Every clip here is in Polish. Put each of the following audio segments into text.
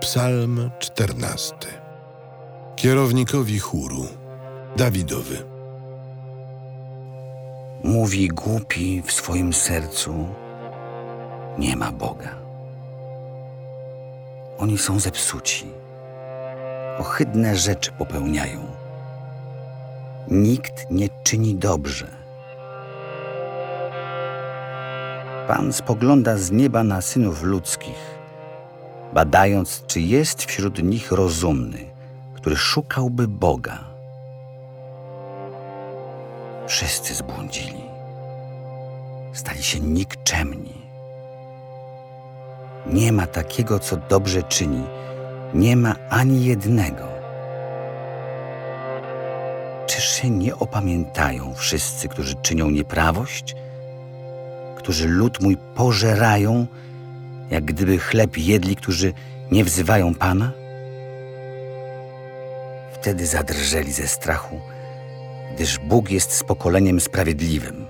Psalm czternasty. Kierownikowi chóru Dawidowy. Mówi głupi w swoim sercu: Nie ma Boga. Oni są zepsuci, ohydne rzeczy popełniają. Nikt nie czyni dobrze. Pan spogląda z nieba na synów ludzkich, badając, czy jest wśród nich rozumny, który szukałby Boga. Wszyscy zbłądzili, stali się nikczemni. Nie ma takiego, co dobrze czyni, nie ma ani jednego. Czyż się nie opamiętają wszyscy, którzy czynią nieprawość, którzy lud mój pożerają, jak gdyby chleb jedli, którzy nie wzywają Pana? Wtedy zadrżeli ze strachu, gdyż Bóg jest z pokoleniem sprawiedliwym.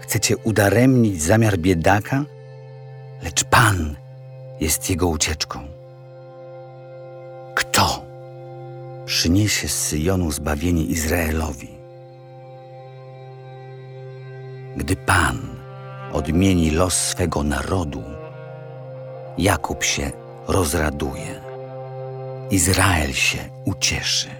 Chcecie udaremnić zamiar biedaka, lecz Pan jest jego ucieczką. Kto przyniesie z Syjonu zbawienie Izraelowi? Gdy Pan odmieni los swego narodu, Jakub się rozraduje, Izrael się ucieszy.